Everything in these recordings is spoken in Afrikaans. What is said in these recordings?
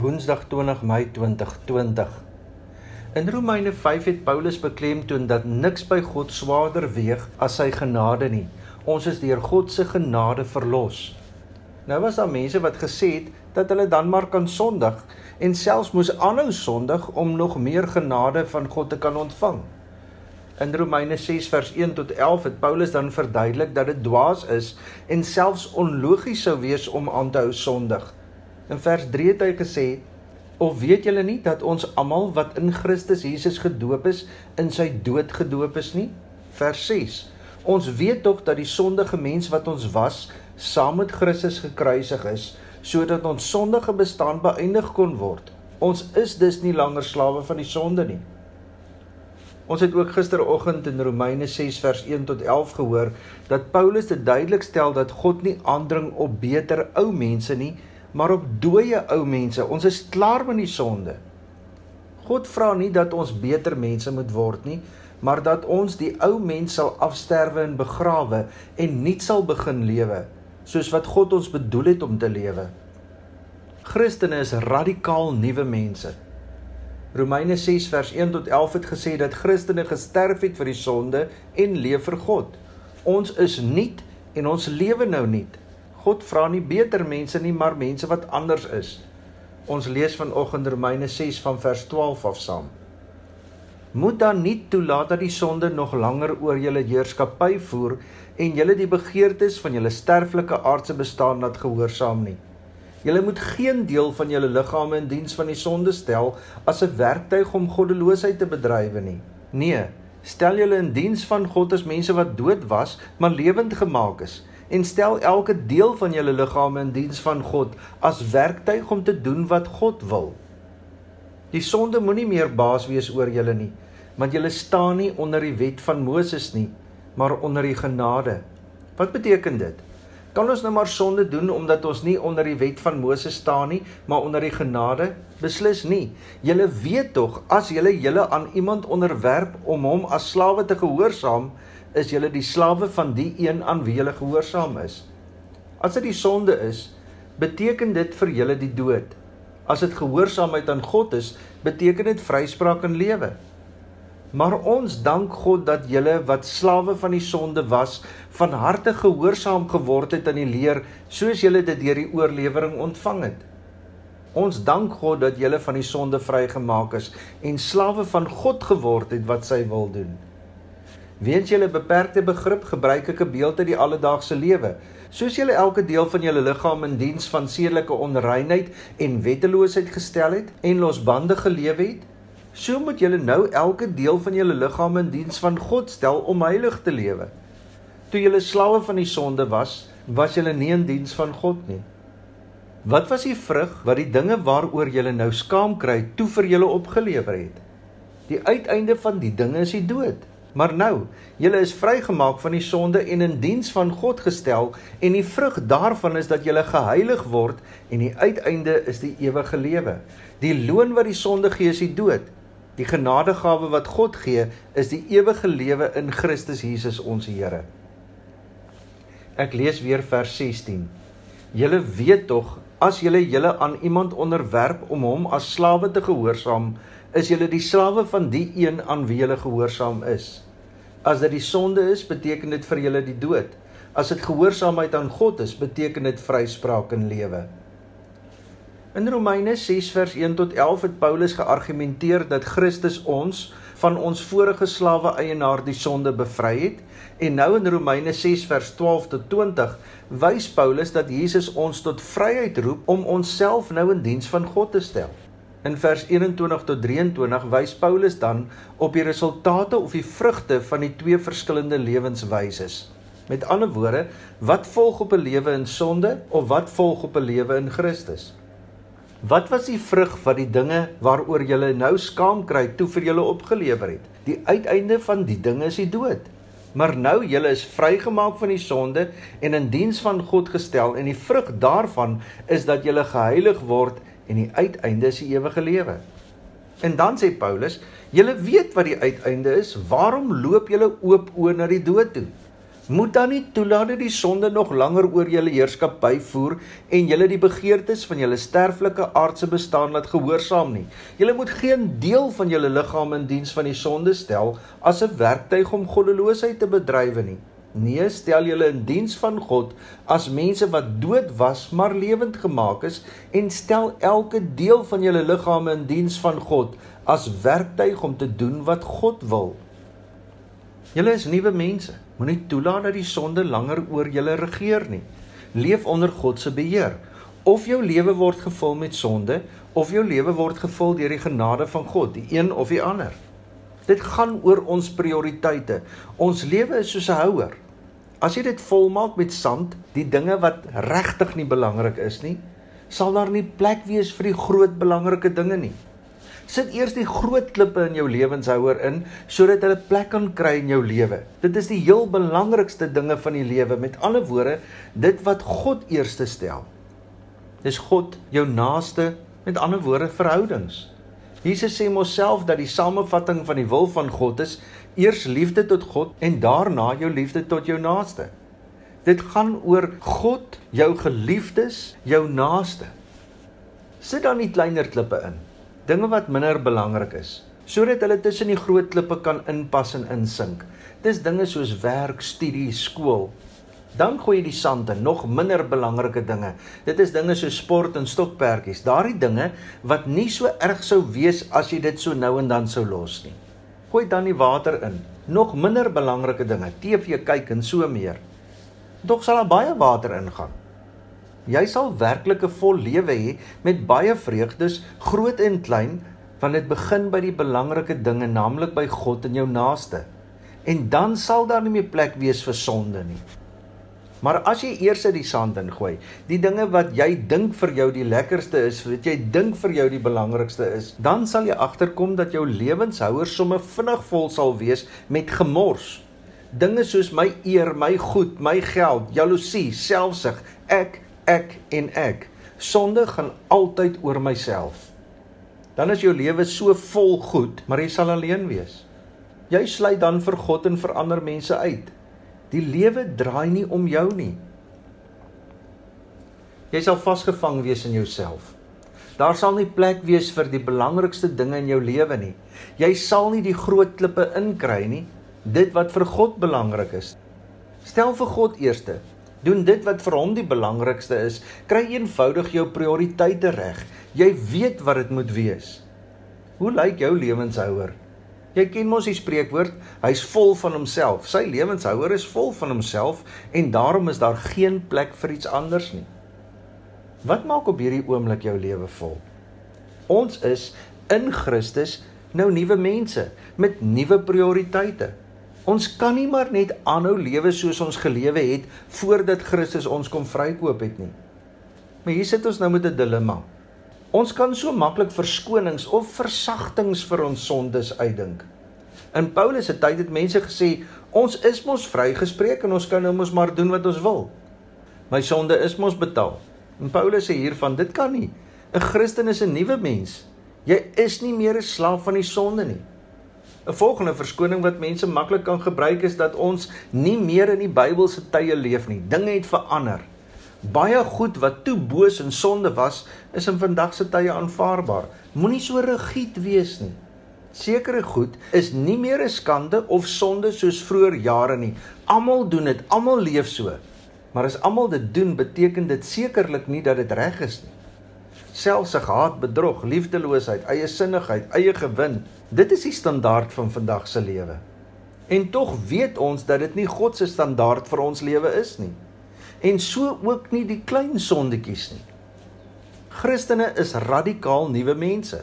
Woensdag 20 Mei 2020. In Romeine 5 het Paulus beklemtoon dat niks by God swaarder weeg as sy genade nie. Ons is deur God se genade verlos. Nou was daar mense wat gesê het dat hulle dan maar kan sondig en selfs moes aanhou sondig om nog meer genade van God te kan ontvang. In Romeine 6 vers 1 tot 11 het Paulus dan verduidelik dat dit dwaas is en selfs onlogies sou wees om aan te hou sondig. In vers 3 het hy gesê: "Of weet julle nie dat ons almal wat in Christus Jesus gedoop is, in sy dood gedoop is nie?" Vers 6: "Ons weet tog dat die sondige mens wat ons was, saam met Christus gekruisig is, sodat ons sondige bestaan beëindig kon word. Ons is dus nie langer slawe van die sonde nie." Ons het ook gisteroggend in Romeine 6 vers 1 tot 11 gehoor dat Paulus dit duidelik stel dat God nie aandring op beter ou mense nie, maar op dooie ou mense. Ons is klaar met die sonde. God vra nie dat ons beter mense moet word nie, maar dat ons die ou mens sal afsterwe en begrawe en nuut sal begin lewe, soos wat God ons bedoel het om te lewe. Christene is radikaal nuwe mense. Romeine 6 vers 1 tot 11 het gesê dat Christene gesterf het vir die sonde en leef vir God. Ons is nuut en ons lewe nou nuut. God vra nie beter mense nie, maar mense wat anders is. Ons lees vanoggend Romeine 6 van vers 12 af saam. Moet dan nie toelaat dat die sonde nog langer oor julle heerskappy voer en julle die begeertes van julle sterflike aardse bestaan laat gehoorsaam nie. Julle moet geen deel van julle liggame in diens van die sonde stel as 'n werktuig om goddeloosheid te bedrywe nie. Nee, stel julle in diens van God as mense wat dood was, maar lewend gemaak is en stel elke deel van julle liggame in diens van God as werktuig om te doen wat God wil. Die sonde moenie meer baas wees oor julle nie, want julle staan nie onder die wet van Moses nie, maar onder die genade. Wat beteken dit? Kan ons nou maar sonde doen omdat ons nie onder die wet van Moses staan nie, maar onder die genade? Beslis nie. Julle weet tog as julle julle aan iemand onderwerp om hom as slawe te gehoorsaam, is julle die slawe van die een aan wie julle gehoorsaam is. As dit die sonde is, beteken dit vir julle die dood. As dit gehoorsaamheid aan God is, beteken dit vryspraak en lewe. Maar ons dank God dat julle wat slawe van die sonde was, van harte gehoorsaam geword het aan die leer soos julle dit deur die oorlewering ontvang het. Ons dank God dat julle van die sonde vrygemaak is en slawe van God geword het wat sy wil doen. Weens julle beperkte begrip gebruik ek 'n beeld uit die alledaagse lewe. Soos julle elke deel van julle liggaam in diens van sedelike onreinheid en wetteloosheid gestel het en losbandig gelewe het, so moet julle nou elke deel van julle liggaam in diens van God stel om heilig te lewe. Toe julle slawe van die sonde was, was julle nie in diens van God nie. Wat was die vrug wat die dinge waaroor julle nou skaam kry toe vir julle opgelewer het? Die uiteinde van die dinge is die dood. Maar nou, julle is vrygemaak van die sonde en in diens van God gestel en die vrug daarvan is dat julle geheilig word en die uiteinde is die ewige lewe. Die loon wat die sonde gee is die dood. Die genadegawe wat God gee is die ewige lewe in Christus Jesus ons Here. Ek lees weer vers 16. Julle weet tog as julle julle aan iemand onderwerp om hom as slawe te gehoorsaam is julle die slawe van die een aan wie julle gehoorsaam is. As dit die sonde is, beteken dit vir julle die dood. As dit gehoorsaamheid aan God is, beteken dit vryspraak en lewe. In Romeine 6 vers 1 tot 11 het Paulus geargumenteer dat Christus ons van ons vorige slawe eienaar die sonde bevry het en nou in Romeine 6 vers 12 tot 20 wys Paulus dat Jesus ons tot vryheid roep om onsself nou in diens van God te stel. In vers 21 tot 23 wys Paulus dan op die resultate of die vrugte van die twee verskillende lewenswyses. Met ander woorde, wat volg op 'n lewe in sonde of wat volg op 'n lewe in Christus? Wat was die vrug wat die dinge waaroor jy nou skaam kry toe vir julle opgelewer het? Die uiteinde van die dinge is die dood. Maar nou julle is vrygemaak van die sonde en in diens van God gestel en die vrug daarvan is dat julle geheilig word en die uiteinde is die ewige lewe. En dan sê Paulus, julle weet wat die uiteinde is, waarom loop julle oop oë na die dood toe? Moet dan nie toelaat dat die sonde nog langer oor julle heerskappy voer en julle die begeertes van julle sterflike aardse bestaan laat gehoorsaam nie. Julle moet geen deel van julle liggaam in diens van die sonde stel as 'n werktuig om goddeloosheid te bedrywe nie. Nee, stel julle in diens van God as mense wat dood was maar lewend gemaak is en stel elke deel van julle liggame in diens van God as werktuig om te doen wat God wil. Julle is nuwe mense. Moenie toelaat dat die sonde langer oor julle regeer nie. Leef onder God se beheer. Of jou lewe word gevul met sonde of jou lewe word gevul deur die genade van God, die een of die ander. Dit gaan oor ons prioriteite. Ons lewe is soos 'n houer. As jy dit volmaak met sand, die dinge wat regtig nie belangrik is nie, sal daar nie plek wees vir die groot belangrike dinge nie. Sit eers die groot klippe in jou lewenshouer in sodat hulle plek kan kry in jou lewe. Dit is die heel belangrikste dinge van die lewe. Met ander woorde, dit wat God eerste stel. Dis God jou naaste, met ander woorde verhoudings. Jesus sê mos self dat die samevatting van die wil van God is eers liefde tot God en daarna jou liefde tot jou naaste. Dit gaan oor God, jou geliefdes, jou naaste. Sit dan nie kleiner klippe in dinge wat minder belangrik is sodat hulle tussen die groot klippe kan inpas en insink. Dis dinge soos werk, studie, skool. Dan gooi jy die sand in nog minder belangrike dinge. Dit is dinge soos sport en stokperdjies. Daardie dinge wat nie so erg sou wees as jy dit so nou en dan sou los nie. Gooi dan die water in. Nog minder belangrike dinge, TV kyk en so meer. Tog sal daar baie water ingaan. Jy sal werklik 'n vol lewe hê met baie vreugdes, groot en klein, want dit begin by die belangrike dinge, naamlik by God en jou naaste. En dan sal daar nie meer plek wees vir sonde nie. Maar as jy eers uit die sand ingooi, die dinge wat jy dink vir jou die lekkerste is, wat jy dink vir jou die belangrikste is, dan sal jy agterkom dat jou lewenshouer somme vinnig vol sal wees met gemors. Dinge soos my eer, my goed, my geld, jaloesie, selfsug, ek ek en ek. Sonde gaan altyd oor myself. Dan is jou lewe so vol goed, maar jy sal alleen wees. Jy sluit dan vir God en vir ander mense uit. Die lewe draai nie om jou nie. Jy sal vasgevang wees in jouself. Daar sal nie plek wees vir die belangrikste dinge in jou lewe nie. Jy sal nie die groot klippe inkry nie, dit wat vir God belangrik is. Stel vir God eerste. Doen dit wat vir hom die belangrikste is. Kry eenvoudig jou prioriteite reg. Jy weet wat dit moet wees. Hoe lyk jou lewenshouer? Jy ken mos die spreekwoord, hy's vol van homself. Sy lewenshouer is vol van homself en daarom is daar geen plek vir iets anders nie. Wat maak op hierdie oomblik jou lewe vol? Ons is in Christus nou nuwe mense met nuwe prioriteite. Ons kan nie maar net aanhou lewe soos ons gelewe het voordat Christus ons kom vrykoop het nie. Maar hier sit ons nou met 'n dilemma. Ons kan so maklik verskonings of versagtings vir ons sondes uitdink. In Paulus se tyd het mense gesê, ons is mos vrygespreek en ons kan nou mos maar doen wat ons wil. My sonde is mos betaal. En Paulus sê hiervan, dit kan nie. 'n Christen is 'n nuwe mens. Jy is nie meer 'n slaaf van die sonde nie. 'n Volgende verskoning wat mense maklik kan gebruik is dat ons nie meer in die Bybelse tye leef nie. Dinge het verander. Baie goed wat toe boos en sonde was, is in vandag se tye aanvaarbaar. Moenie so rigied wees nie. Sekere goed is nie meer 'n skande of sonde soos vroeër jare nie. Almal doen dit, almal leef so. Maar as almal dit doen, beteken dit sekerlik nie dat dit reg is nie selfsug, haat, bedrog, liefdeloosheid, eie sinnigheid, eie gewin. Dit is die standaard van vandag se lewe. En tog weet ons dat dit nie God se standaard vir ons lewe is nie. En so ook nie die klein sondetjies nie. Christene is radikaal nuwe mense.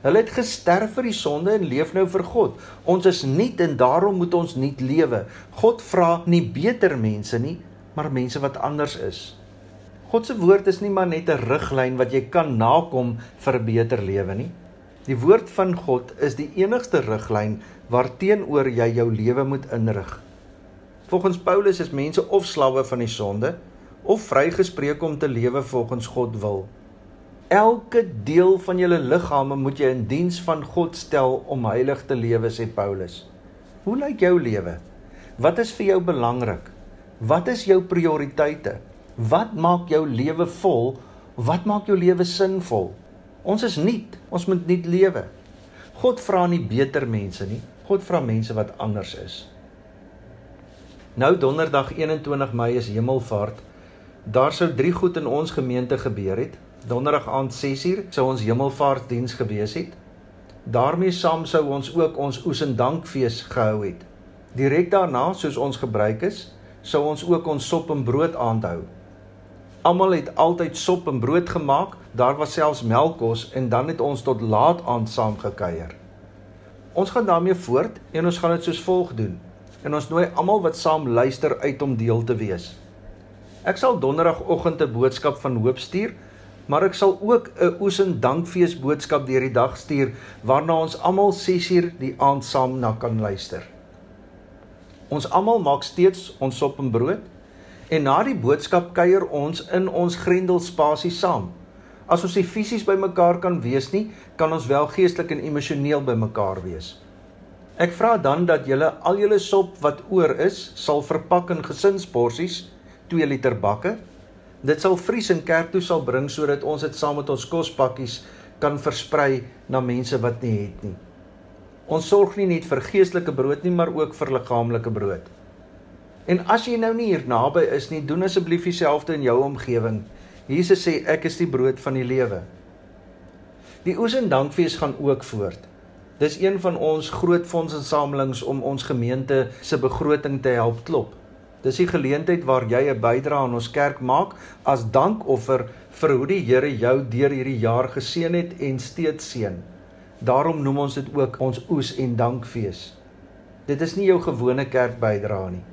Hulle het gesterf vir die sonde en leef nou vir God. Ons is nuut en daarom moet ons nuut lewe. God vra nie beter mense nie, maar mense wat anders is. God se woord is nie maar net 'n riglyn wat jy kan nakom vir 'n beter lewe nie. Die woord van God is die enigste riglyn waarteenoor jy jou lewe moet inrig. Volgens Paulus is mense of slawe van die sonde of vrygespreek om te lewe volgens God wil. Elke deel van julle liggame moet jy in diens van God stel om heilig te lewe, sê Paulus. Hoe lyk jou lewe? Wat is vir jou belangrik? Wat is jou prioriteite? Wat maak jou lewe vol? Wat maak jou lewe sinvol? Ons is nuut. Ons moet nuut lewe. God vra nie beter mense nie. God vra mense wat anders is. Nou donderdag 21 Mei is Hemelvaart. Daar sou drie goed in ons gemeente gebeur het. Donderdag aand 6uur sou ons Hemelvaartdiens gewees het. daarmee saam sou ons ook ons oes en dankfees gehou het. Direk daarna, soos ons gebruik is, sou ons ook ons sop en brood aanhou. Almal het altyd sop en brood gemaak, daar was selfs melkkos en dan het ons tot laat aand saam gekuier. Ons gaan daarmee voort en ons gaan dit soos volg doen. En ons nooi almal wat saam luister uit om deel te wees. Ek sal donderdagoggend 'n boodskap van hoop stuur, maar ek sal ook 'n oes en dankfees boodskap deur die dag stuur waarna ons almal 6uur die aand saam na kan luister. Ons almal maak steeds ons sop en brood en na die boodskap kuier ons in ons grendelspasie saam. As ons nie fisies bymekaar kan wees nie, kan ons wel geestelik en emosioneel bymekaar wees. Ek vra dan dat julle al julle sop wat oor is, sal verpak in gesinsporsies, 2 liter bakke. Dit sal vries en kerk toe sal bring sodat ons dit saam met ons kospakkies kan versprei na mense wat nie het nie. Ons sorg nie net vir geestelike brood nie, maar ook vir liggaamlike brood. En as jy nou nie hier naby is nie, doen asseblief dieselfde in jou omgewing. Jesus sê ek is die brood van die lewe. Die oes en dankfees gaan ook voort. Dis een van ons groot fondsinsamelings om ons gemeente se begroting te help klop. Dis die geleentheid waar jy 'n bydrae aan ons kerk maak as dankoffer vir hoe die Here jou deur hierdie jaar geseën het en steeds seën. Daarom noem ons dit ook ons oes en dankfees. Dit is nie jou gewone kerkbydra nie.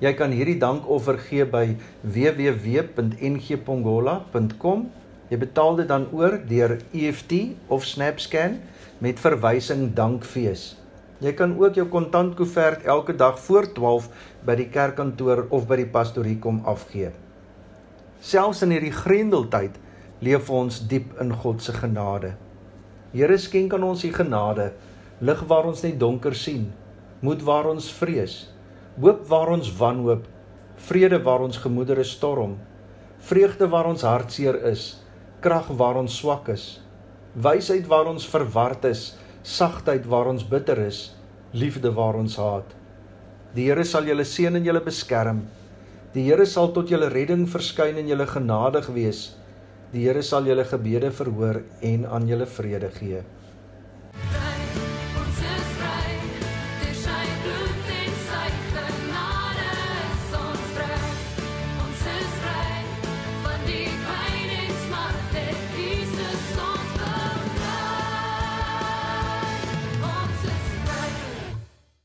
Jy kan hierdie dankoffer gee by www.ngpongola.com. Jy betaal dit dan oor deur EFT of SnapScan met verwysing dankfees. Jy kan ook jou kontantkoevert elke dag voor 12 by die kerkkantoor of by die pastorie kom afgee. Selfs in hierdie grendeltyd leef ons diep in God se genade. Here skenk aan ons u genade, lig waar ons net donker sien, moed waar ons vrees, hoop waar ons wanhoop, vrede waar ons gemoedere storm, vreugde waar ons hartseer is, krag waar ons swak is, wysheid waar ons verward is, sagtheid waar ons bitter is, liefde waar ons haat. Die Here sal julle seën en julle beskerm. Die Here sal tot julle redding verskyn en julle genadig wees. Die Here sal julle gebede verhoor en aan julle vrede gee.